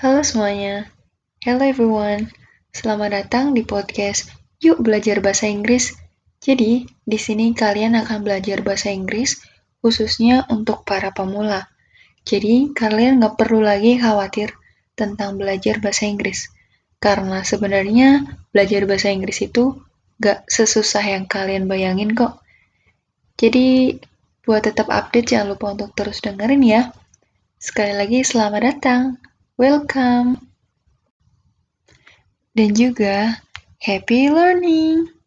Halo semuanya. Hello everyone. Selamat datang di podcast Yuk Belajar Bahasa Inggris. Jadi, di sini kalian akan belajar bahasa Inggris khususnya untuk para pemula. Jadi, kalian nggak perlu lagi khawatir tentang belajar bahasa Inggris. Karena sebenarnya belajar bahasa Inggris itu nggak sesusah yang kalian bayangin kok. Jadi, buat tetap update jangan lupa untuk terus dengerin ya. Sekali lagi selamat datang. Welcome. Dan juga happy learning.